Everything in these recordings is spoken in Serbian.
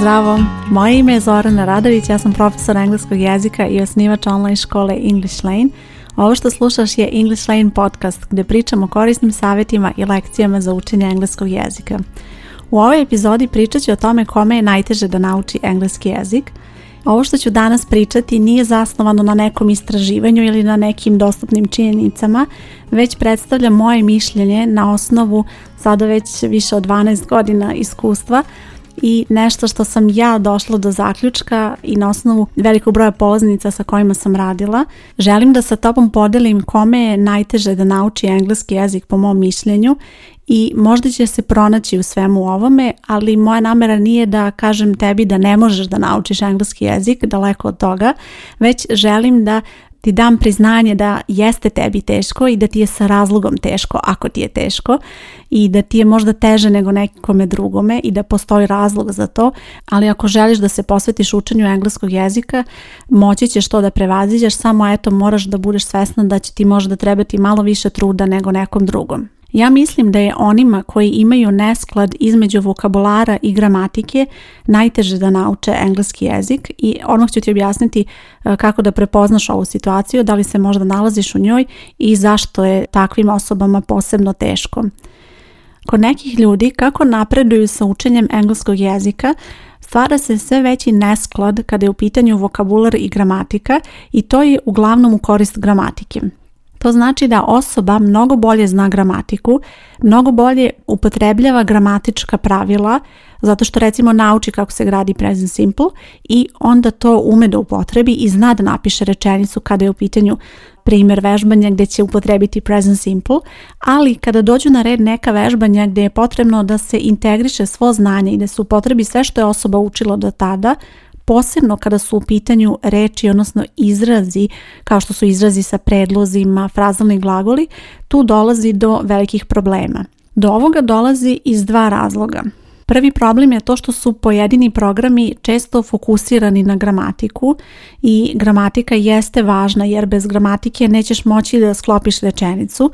zdravo. Moje ime je Zorana Radović, ja sam profesor engleskog jezika i osnivač online škole English Lane. Ovo što slušaš je English Lane podcast gdje pričamo o korisnim savjetima i lekcijama za učenje engleskog jezika. U ovoj epizodi pričat ću o tome kome je najteže da nauči engleski jezik. Ovo što ću danas pričati nije zasnovano na nekom istraživanju ili na nekim dostupnim činjenicama, već predstavlja moje mišljenje na osnovu sada već više od 12 godina iskustva i nešto što sam ja došla do zaključka i na osnovu velikog broja polaznica sa kojima sam radila. Želim da sa tobom podelim kome je najteže da nauči engleski jezik po mom mišljenju i možda će se pronaći u svemu ovome, ali moja namera nije da kažem tebi da ne možeš da naučiš engleski jezik, daleko od toga, već želim da ti dam priznanje da jeste tebi teško i da ti je sa razlogom teško ako ti je teško i da ti je možda teže nego nekome drugome i da postoji razlog za to, ali ako želiš da se posvetiš učenju engleskog jezika, moći ćeš to da prevaziđeš, samo eto moraš da budeš svesna da će ti možda trebati malo više truda nego nekom drugom. Ja mislim da je onima koji imaju nesklad između vokabulara i gramatike najteže da nauče engleski jezik i odmah ću ti objasniti e, kako da prepoznaš ovu situaciju, da li se možda nalaziš u njoj i zašto je takvim osobama posebno teško. Kod nekih ljudi kako napreduju sa učenjem engleskog jezika stvara se sve veći nesklad kada je u pitanju vokabular i gramatika i to je uglavnom u korist gramatike. To znači da osoba mnogo bolje zna gramatiku, mnogo bolje upotrebljava gramatička pravila, zato što recimo nauči kako se gradi present simple i onda to ume da upotrebi i zna da napiše rečenicu kada je u pitanju primjer vežbanja gdje će upotrebiti present simple, ali kada dođu na red neka vežbanja gdje je potrebno da se integriše svo znanje i da se upotrebi sve što je osoba učila do tada, posebno kada su u pitanju reči, odnosno izrazi, kao što su izrazi sa predlozima, frazalni glagoli, tu dolazi do velikih problema. Do ovoga dolazi iz dva razloga. Prvi problem je to što su pojedini programi često fokusirani na gramatiku i gramatika jeste važna jer bez gramatike nećeš moći da sklopiš rečenicu,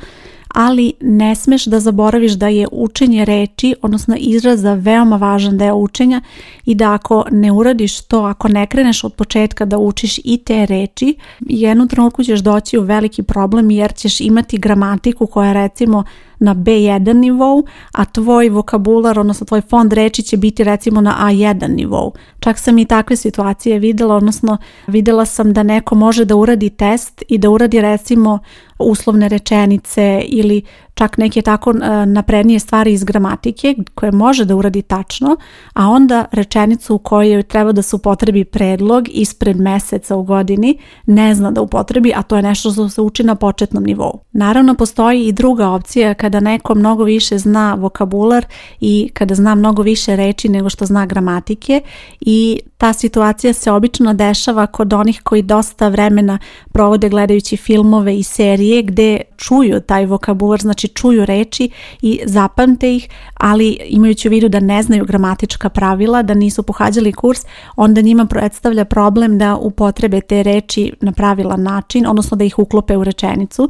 ali ne smeš da zaboraviš da je učenje reči, odnosno izraza veoma važan deo učenja i da ako ne uradiš to, ako ne kreneš od početka da učiš i te reči, jednu trenutku ćeš doći u veliki problem jer ćeš imati gramatiku koja recimo na B1 nivou, a tvoj vokabular, odnosno tvoj fond reči će biti recimo na A1 nivou. Čak sam i takve situacije videla, odnosno videla sam da neko može da uradi test i da uradi recimo uslovne rečenice ili čak neke tako e, naprednije stvari iz gramatike koje može da uradi tačno, a onda rečenicu u kojoj treba da se upotrebi predlog ispred meseca u godini ne zna da upotrebi, a to je nešto što se uči na početnom nivou. Naravno, postoji i druga opcija kada neko mnogo više zna vokabular i kada zna mnogo više reči nego što zna gramatike i ta situacija se obično dešava kod onih koji dosta vremena provode gledajući filmove i serije gde čuju taj vokabular, znači čuju reči i zapamte ih, ali imajući u vidu da ne znaju gramatička pravila, da nisu pohađali kurs, onda njima predstavlja problem da upotrebe te reči na pravilan način, odnosno da ih uklope u rečenicu.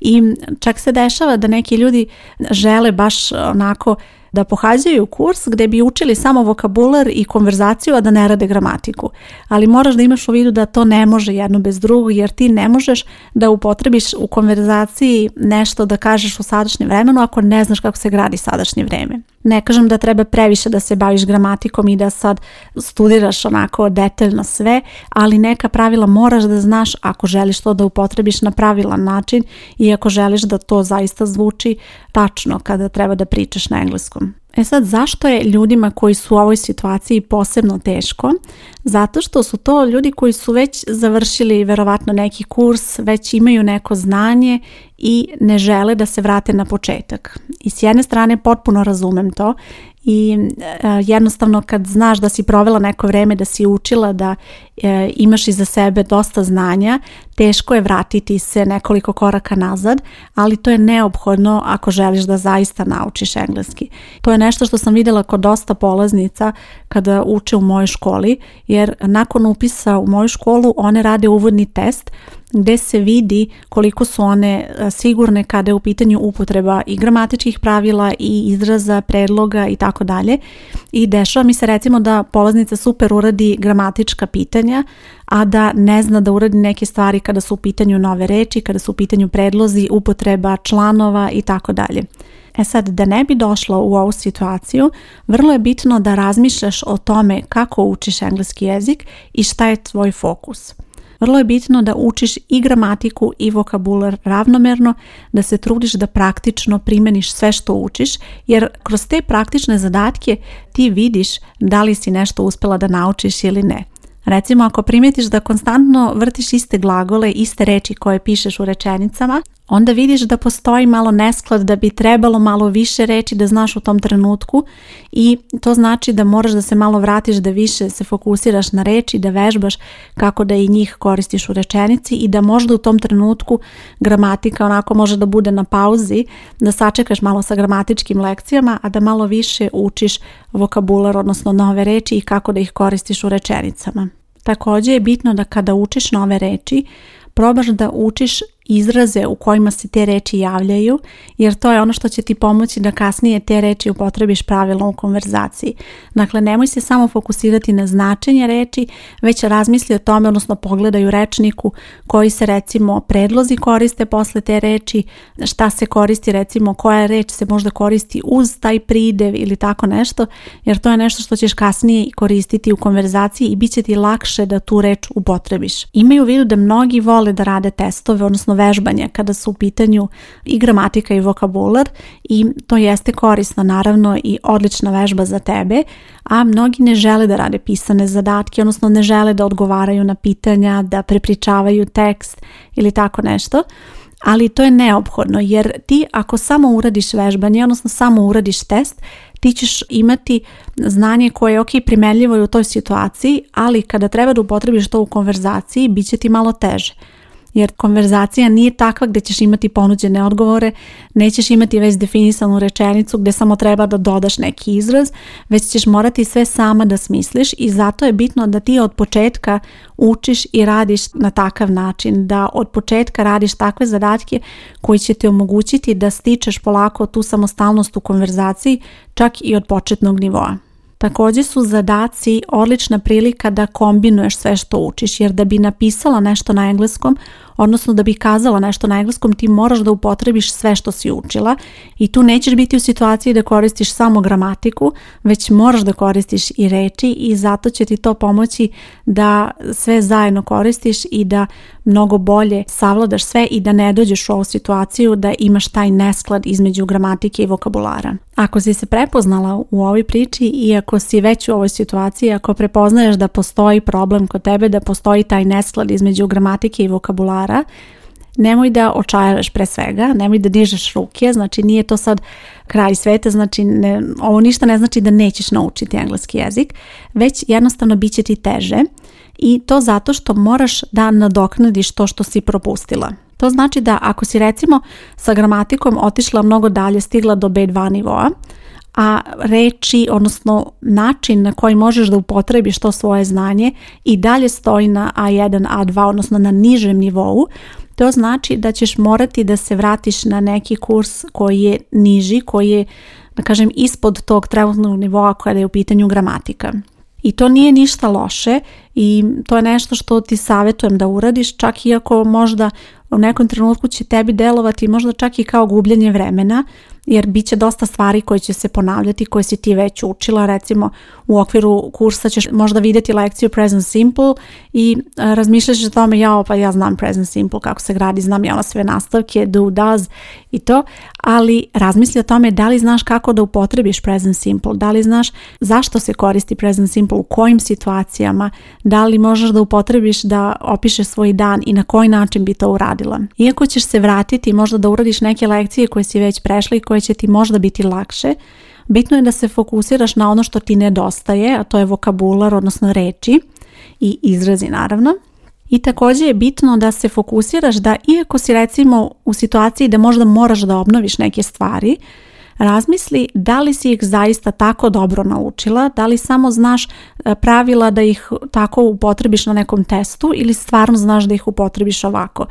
I čak se dešava da neki ljudi ljudi žele baš onako da pohađaju kurs gdje bi učili samo vokabular i konverzaciju, a da ne rade gramatiku. Ali moraš da imaš u vidu da to ne može jedno bez drugog, jer ti ne možeš da upotrebiš u konverzaciji nešto da kažeš u sadašnjem vremenu ako ne znaš kako se gradi sadašnje vreme. Ne kažem da treba previše da se baviš gramatikom i da sad studiraš onako detaljno sve, ali neka pravila moraš da znaš ako želiš to da upotrebiš na pravilan način i ako želiš da to zaista zvuči tačno kada treba da pričaš na engleskom E sad, zašto je ljudima koji su u ovoj situaciji posebno teško? Zato što su to ljudi koji su već završili verovatno neki kurs, već imaju neko znanje i ne žele da se vrate na početak. I s jedne strane potpuno razumem to i e, jednostavno kad znaš da si provela neko vrijeme, da si učila, da e, imaš iza sebe dosta znanja, teško je vratiti se nekoliko koraka nazad, ali to je neophodno ako želiš da zaista naučiš engleski. To je nešto što sam vidjela kod dosta polaznica kada uče u mojoj školi, jer nakon upisa u moju školu one rade uvodni test gdje se vidi koliko su one e, sigurne kada je u pitanju upotreba i gramatičkih pravila i izraza, predloga i tako dalje. I dešava mi se recimo da polaznica super uradi gramatička pitanja, a da ne zna da uradi neke stvari kada su u pitanju nove reči, kada su u pitanju predlozi, upotreba članova i tako dalje. E sad, da ne bi došla u ovu situaciju, vrlo je bitno da razmišljaš o tome kako učiš engleski jezik i šta je tvoj fokus. Vrlo je bitno da učiš i gramatiku i vokabular ravnomjerno, da se trudiš da praktično primeniš sve što učiš, jer kroz te praktične zadatke ti vidiš da li si nešto uspela da naučiš ili ne. Recimo ako primetiš da konstantno vrtiš iste glagole, iste reči koje pišeš u rečenicama, onda vidiš da postoji malo nesklad, da bi trebalo malo više reći, da znaš u tom trenutku i to znači da moraš da se malo vratiš, da više se fokusiraš na reči, da vežbaš kako da i njih koristiš u rečenici i da možda u tom trenutku gramatika onako može da bude na pauzi, da sačekaš malo sa gramatičkim lekcijama, a da malo više učiš vokabular, odnosno nove reči i kako da ih koristiš u rečenicama. Također je bitno da kada učiš nove reči, probaš da učiš izraze u kojima se te reči javljaju, jer to je ono što će ti pomoći da kasnije te reči upotrebiš pravilno u konverzaciji. Dakle, nemoj se samo fokusirati na značenje reči, već razmisli o tome, odnosno pogledaj u rečniku koji se recimo predlozi koriste posle te reči, šta se koristi recimo, koja reč se možda koristi uz taj pridev ili tako nešto, jer to je nešto što ćeš kasnije koristiti u konverzaciji i bit će ti lakše da tu reč upotrebiš. Imaju vidu da mnogi vole da rade testove, odnosno vežbanja kada su u pitanju i gramatika i vokabular i to jeste korisno naravno i odlična vežba za tebe, a mnogi ne žele da rade pisane zadatke, odnosno ne žele da odgovaraju na pitanja, da prepričavaju tekst ili tako nešto. Ali to je neophodno jer ti ako samo uradiš vežbanje, odnosno samo uradiš test, ti ćeš imati znanje koje je ok primenljivo u toj situaciji, ali kada treba da upotrebiš to u konverzaciji, bit će ti malo teže jer konverzacija nije takva gdje ćeš imati ponuđene odgovore, nećeš imati već definisanu rečenicu gdje samo treba da dodaš neki izraz, već ćeš morati sve sama da smisliš i zato je bitno da ti od početka učiš i radiš na takav način, da od početka radiš takve zadatke koji će ti omogućiti da stičeš polako tu samostalnost u konverzaciji čak i od početnog nivoa. Također su zadaci odlična prilika da kombinuješ sve što učiš jer da bi napisala nešto na engleskom odnosno da bi kazala nešto na engleskom ti moraš da upotrebiš sve što si učila i tu nećeš biti u situaciji da koristiš samo gramatiku, već moraš da koristiš i reči i zato će ti to pomoći da sve zajedno koristiš i da mnogo bolje savladaš sve i da ne dođeš u ovu situaciju da imaš taj nesklad između gramatike i vokabulara. Ako si se prepoznala u ovoj priči i ako si već u ovoj situaciji, ako prepoznaješ da postoji problem kod tebe, da postoji taj nesklad između gramatike i vokabulara, nemoj da očajaš pre svega, nemoj da dižeš ruke, znači nije to sad kraj sveta, znači ne, ovo ništa ne znači da nećeš naučiti engleski jezik, već jednostavno bit će ti teže i to zato što moraš da nadoknadiš to što si propustila. To znači da ako si recimo sa gramatikom otišla mnogo dalje, stigla do B2 nivoa, a reči, odnosno način na koji možeš da upotrebiš to svoje znanje i dalje stoji na A1, A2, odnosno na nižem nivou, to znači da ćeš morati da se vratiš na neki kurs koji je niži, koji je, da kažem, ispod tog trenutnog nivoa kada je u pitanju gramatika. I to nije ništa loše i to je nešto što ti savjetujem da uradiš, čak iako možda u nekom trenutku će tebi delovati možda čak i kao gubljenje vremena, jer bit će dosta stvari koje će se ponavljati, koje si ti već učila, recimo u okviru kursa ćeš možda vidjeti lekciju Present Simple i e, razmišljaš o tome, ja pa ja znam Present Simple, kako se gradi, znam ja sve nastavke, do, does i to, ali razmisli o tome da li znaš kako da upotrebiš Present Simple, da li znaš zašto se koristi Present Simple, u kojim situacijama, da li možeš da upotrebiš da opišeš svoj dan i na koji način bi to uradio iako ćeš se vratiti možda da uradiš neke lekcije koje si već prešla i koje će ti možda biti lakše, bitno je da se fokusiraš na ono što ti nedostaje, a to je vokabular, odnosno reči i izrazi naravno. I također je bitno da se fokusiraš da iako si recimo u situaciji da možda moraš da obnoviš neke stvari, Razmisli da li si ih zaista tako dobro naučila, da li samo znaš e, pravila da ih tako upotrebiš na nekom testu ili stvarno znaš da ih upotrebiš ovako.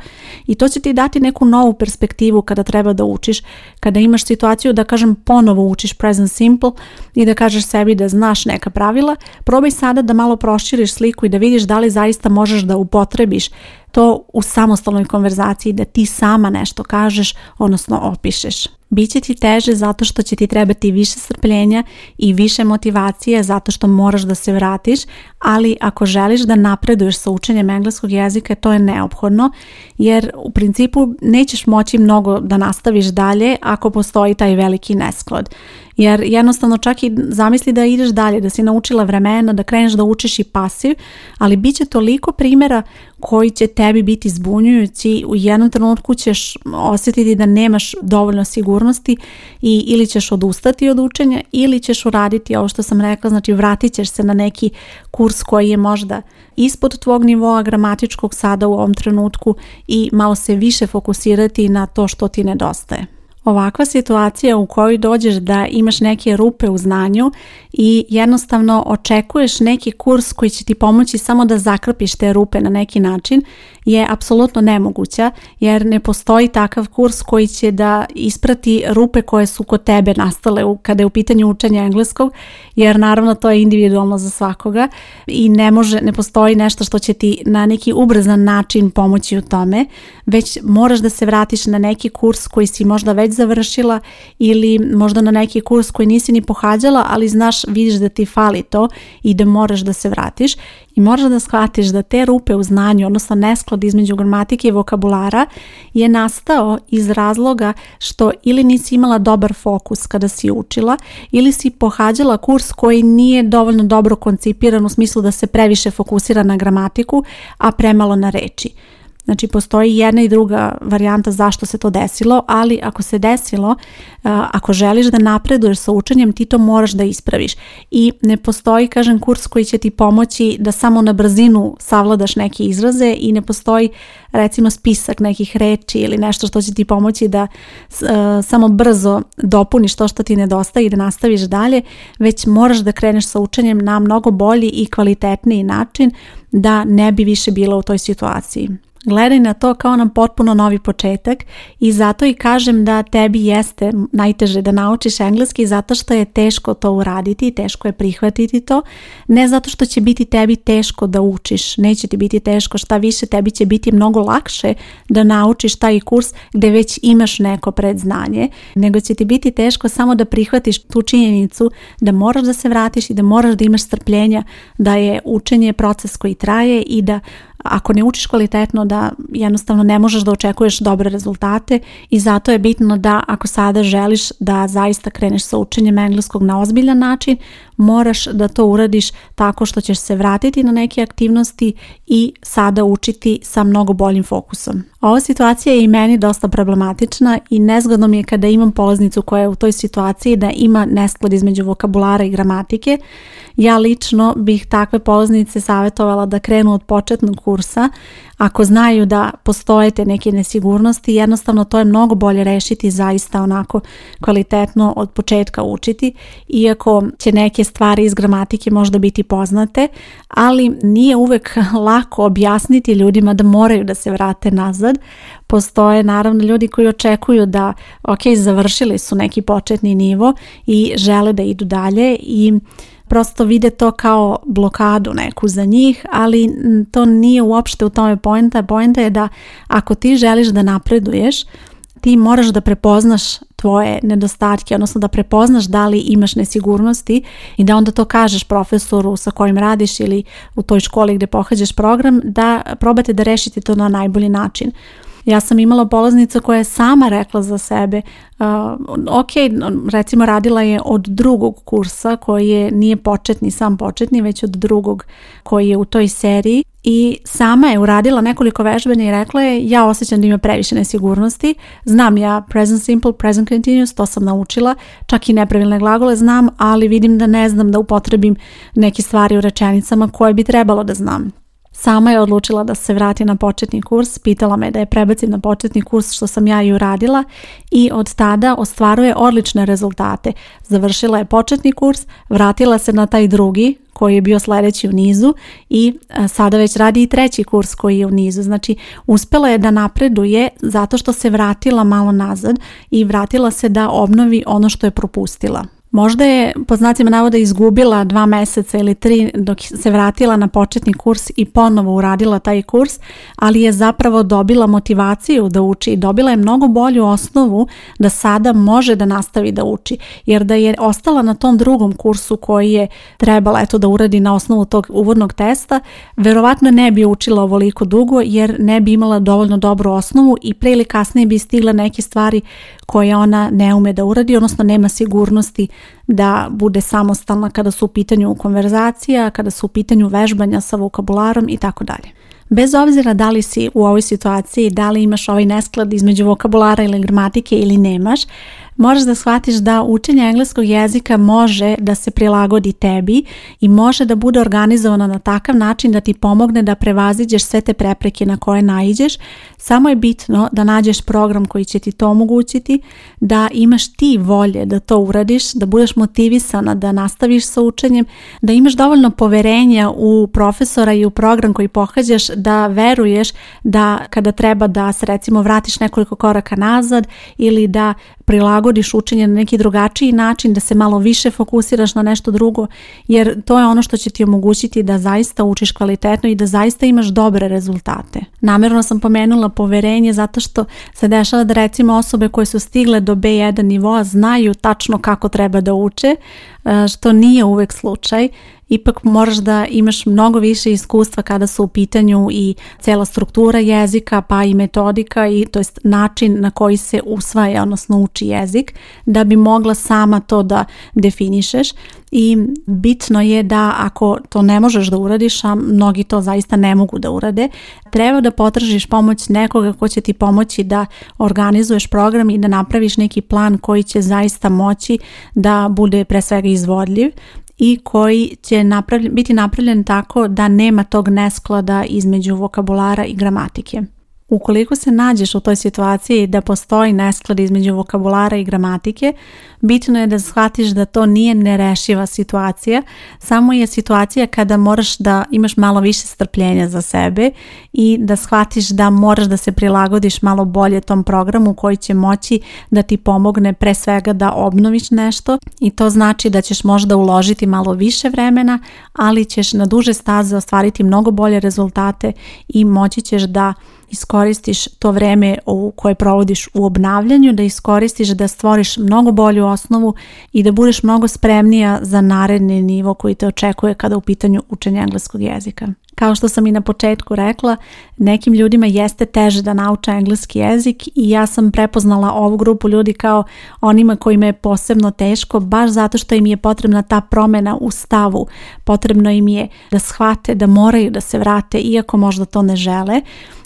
I to će ti dati neku novu perspektivu kada treba da učiš, kada imaš situaciju da kažem ponovo učiš present simple i da kažeš sebi da znaš neka pravila, probaj sada da malo proširiš sliku i da vidiš da li zaista možeš da upotrebiš to u samostalnoj konverzaciji da ti sama nešto kažeš, odnosno opišeš. Biće ti teže zato što će ti trebati više strpljenja i više motivacije zato što moraš da se vratiš, ali ako želiš da napreduješ sa učenjem engleskog jezika, to je neophodno jer u principu nećeš moći mnogo da nastaviš dalje ako postoji taj veliki nesklad. Jer jednostavno čak i zamisli da ideš dalje, da si naučila vremena, da kreneš da učiš i pasiv, ali bit će toliko primjera koji će tebi biti zbunjujući, u jednom trenutku ćeš osjetiti da nemaš dovoljno sigurnosti i ili ćeš odustati od učenja ili ćeš uraditi ovo što sam rekla, znači vratit ćeš se na neki kurs koji je možda ispod tvog nivoa gramatičkog sada u ovom trenutku i malo se više fokusirati na to što ti nedostaje. Ovakva situacija u kojoj dođeš da imaš neke rupe u znanju i jednostavno očekuješ neki kurs koji će ti pomoći samo da zakrpiš te rupe na neki način je apsolutno nemoguća jer ne postoji takav kurs koji će da isprati rupe koje su kod tebe nastale kada je u pitanju učenja engleskog jer naravno to je individualno za svakoga i ne može ne postoji nešto što će ti na neki ubrzan način pomoći u tome već moraš da se vratiš na neki kurs koji si možda već završila ili možda na neki kurs koji nisi ni pohađala, ali znaš, vidiš da ti fali to i da moraš da se vratiš i moraš da shvatiš da te rupe u znanju, odnosno nesklad između gramatike i vokabulara je nastao iz razloga što ili nisi imala dobar fokus kada si učila ili si pohađala kurs koji nije dovoljno dobro koncipiran u smislu da se previše fokusira na gramatiku, a premalo na reči. Znači postoji jedna i druga varijanta zašto se to desilo, ali ako se desilo, e, ako želiš da napreduješ sa učenjem, ti to moraš da ispraviš. I ne postoji, kažem, kurs koji će ti pomoći da samo na brzinu savladaš neke izraze i ne postoji recimo spisak nekih reći ili nešto što će ti pomoći da e, samo brzo dopuniš to što ti nedostaje i da nastaviš dalje, već moraš da kreneš sa učenjem na mnogo bolji i kvalitetniji način da ne bi više bila u toj situaciji. Gledaj na to kao nam potpuno novi početak i zato i kažem da tebi jeste najteže da naučiš engleski zato što je teško to uraditi i teško je prihvatiti to. Ne zato što će biti tebi teško da učiš, neće ti biti teško, šta više tebi će biti mnogo lakše da naučiš taj kurs gde već imaš neko predznanje, nego će ti biti teško samo da prihvatiš tu činjenicu da moraš da se vratiš i da moraš da imaš strpljenja da je učenje proces koji traje i da ako ne učiš kvalitetno da jednostavno ne možeš da očekuješ dobre rezultate i zato je bitno da ako sada želiš da zaista kreneš sa učenjem engleskog na ozbiljan način, moraš da to uradiš tako što ćeš se vratiti na neke aktivnosti i sada učiti sa mnogo boljim fokusom. Ova situacija je i meni dosta problematična i nezgodno mi je kada imam polaznicu koja je u toj situaciji da ima nesklad između vokabulara i gramatike. Ja lično bih takve polaznice savjetovala da krenu od početnog kursa. Ako znaju da postoje neke nesigurnosti, jednostavno to je mnogo bolje rešiti zaista onako kvalitetno od početka učiti, iako će neke stvari iz gramatike možda biti poznate, ali nije uvek lako objasniti ljudima da moraju da se vrate nazad Postoje naravno ljudi koji očekuju da, ok, završili su neki početni nivo i žele da idu dalje i prosto vide to kao blokadu neku za njih, ali to nije uopšte u tome pojenta. Pojenta je da ako ti želiš da napreduješ, ti moraš da prepoznaš tvoje nedostatke, odnosno da prepoznaš da li imaš nesigurnosti i da onda to kažeš profesoru sa kojim radiš ili u toj školi gdje pohađaš program da probate da rešite to na najbolji način. Ja sam imala polaznica koja je sama rekla za sebe, uh, ok, recimo radila je od drugog kursa koji je, nije početni, sam početni, već od drugog koji je u toj seriji i sama je uradila nekoliko vežbenja i rekla je ja osjećam da ima previše nesigurnosti, znam ja present simple, present continuous, to sam naučila, čak i nepravilne glagole znam, ali vidim da ne znam da upotrebim neke stvari u rečenicama koje bi trebalo da znam. Sama je odlučila da se vrati na početni kurs, pitala me da je prebacim na početni kurs što sam ja i uradila i od tada ostvaruje odlične rezultate. Završila je početni kurs, vratila se na taj drugi koji je bio sljedeći u nizu i e, sada već radi i treći kurs koji je u nizu. Znači uspjela je da napreduje zato što se vratila malo nazad i vratila se da obnovi ono što je propustila. Možda je po znacima navoda izgubila dva meseca ili tri dok se vratila na početni kurs i ponovo uradila taj kurs, ali je zapravo dobila motivaciju da uči i dobila je mnogo bolju osnovu da sada može da nastavi da uči. Jer da je ostala na tom drugom kursu koji je trebala eto da uradi na osnovu tog uvodnog testa, verovatno ne bi učila ovoliko dugo jer ne bi imala dovoljno dobru osnovu i pre ili kasnije bi stigla neke stvari koje ona ne ume da uradi, odnosno nema sigurnosti da bude samostalna kada su u pitanju konverzacija, kada su u pitanju vežbanja sa vokabularom i tako dalje. Bez obzira da li si u ovoj situaciji, da li imaš ovaj nesklad između vokabulara ili gramatike ili nemaš, moraš da shvatiš da učenje engleskog jezika može da se prilagodi tebi i može da bude organizovano na takav način da ti pomogne da prevaziđeš sve te prepreke na koje naiđeš. Samo je bitno da nađeš program koji će ti to omogućiti, da imaš ti volje da to uradiš, da budeš motivisana da nastaviš sa učenjem, da imaš dovoljno poverenja u profesora i u program koji pohađaš, da veruješ da kada treba da se recimo vratiš nekoliko koraka nazad ili da prilagodiš učenje na neki drugačiji način, da se malo više fokusiraš na nešto drugo, jer to je ono što će ti omogućiti da zaista učiš kvalitetno i da zaista imaš dobre rezultate. Namjerno sam pomenula poverenje zato što se dešava da recimo osobe koje su stigle do B1 nivoa znaju tačno kako treba da uče, što nije uvek slučaj ipak moraš da imaš mnogo više iskustva kada su u pitanju i cela struktura jezika, pa i metodika i to jest način na koji se usvaja, odnosno uči jezik, da bi mogla sama to da definišeš i bitno je da ako to ne možeš da uradiš, a mnogi to zaista ne mogu da urade, treba da potražiš pomoć nekoga ko će ti pomoći da organizuješ program i da napraviš neki plan koji će zaista moći da bude pre svega izvodljiv, i koji će napravljen, biti napravljen tako da nema tog nesklada između vokabulara i gramatike. Ukoliko se nađeš u toj situaciji da postoji nesklad između vokabulara i gramatike, bitno je da shvatiš da to nije nerešiva situacija, samo je situacija kada moraš da imaš malo više strpljenja za sebe i da shvatiš da moraš da se prilagodiš malo bolje tom programu koji će moći da ti pomogne pre svega da obnoviš nešto i to znači da ćeš možda uložiti malo više vremena, ali ćeš na duže staze ostvariti mnogo bolje rezultate i moći ćeš da iskoristiš to vreme koje provodiš u obnavljanju, da iskoristiš da stvoriš mnogo bolju osnovu i da budeš mnogo spremnija za naredni nivo koji te očekuje kada u pitanju učenja engleskog jezika. Kao što sam i na početku rekla, nekim ljudima jeste teže da nauče engleski jezik i ja sam prepoznala ovu grupu ljudi kao onima kojima je posebno teško baš zato što im je potrebna ta promena u stavu. Potrebno im je da shvate da moraju da se vrate iako možda to ne žele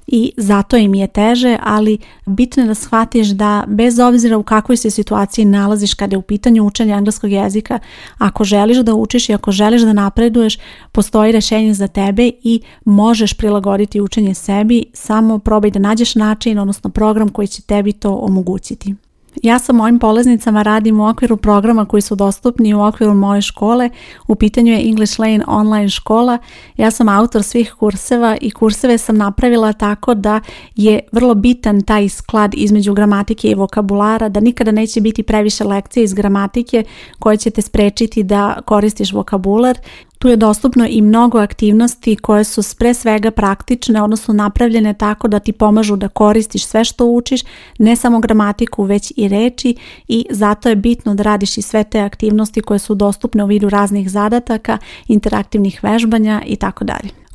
i zato im je teže, ali bitno je da shvatiš da bez obzira u kakvoj se situaciji nalaziš kada je u pitanju učenja engleskog jezika, ako želiš da učiš i ako želiš da napreduješ, postoji rešenje za tebe i možeš prilagoditi učenje sebi, samo probaj da nađeš način, odnosno program koji će tebi to omogućiti. Ja sa mojim polaznicama radim u okviru programa koji su dostupni u okviru moje škole. U pitanju je English Lane online škola. Ja sam autor svih kurseva i kurseve sam napravila tako da je vrlo bitan taj sklad između gramatike i vokabulara, da nikada neće biti previše lekcije iz gramatike koje će te sprečiti da koristiš vokabular. Tu je dostupno i mnogo aktivnosti koje su pre svega praktične, odnosno napravljene tako da ti pomažu da koristiš sve što učiš, ne samo gramatiku već i reči i zato je bitno da radiš i sve te aktivnosti koje su dostupne u vidu raznih zadataka, interaktivnih vežbanja i tako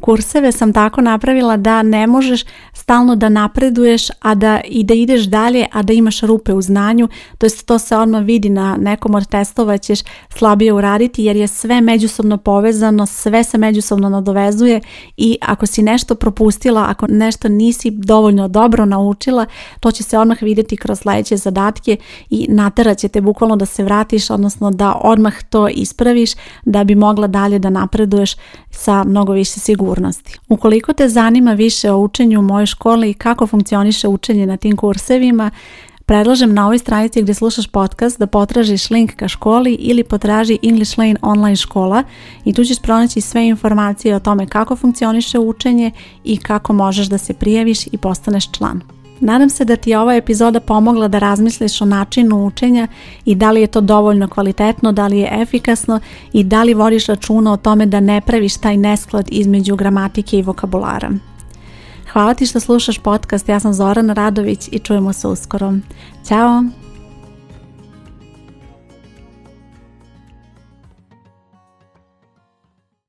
kurseve sam tako napravila da ne možeš stalno da napreduješ a da i da ideš dalje a da imaš rupe u znanju to jest to se odmah vidi na nekom od testova ćeš slabije uraditi jer je sve međusobno povezano sve se međusobno nadovezuje i ako si nešto propustila ako nešto nisi dovoljno dobro naučila to će se odmah vidjeti kroz sledeće zadatke i natarat će te bukvalno da se vratiš odnosno da odmah to ispraviš da bi mogla dalje da napreduješ sa mnogo više sigurnosti. Ukoliko te zanima više o učenju u mojoj školi i kako funkcioniše učenje na tim kursevima, predlažem na ovoj stranici gdje slušaš podcast da potražiš link ka školi ili potraži English Lane online škola i tu ćeš pronaći sve informacije o tome kako funkcioniše učenje i kako možeš da se prijaviš i postaneš član. Nadam se da ti je ova epizoda pomogla da razmisliš o načinu učenja i da li je to dovoljno kvalitetno, da li je efikasno i da li vodiš računa o tome da ne praviš taj nesklad između gramatike i vokabulara. Hvala ti što slušaš podcast, ja sam Zoran Radović i čujemo se uskoro. Ćao!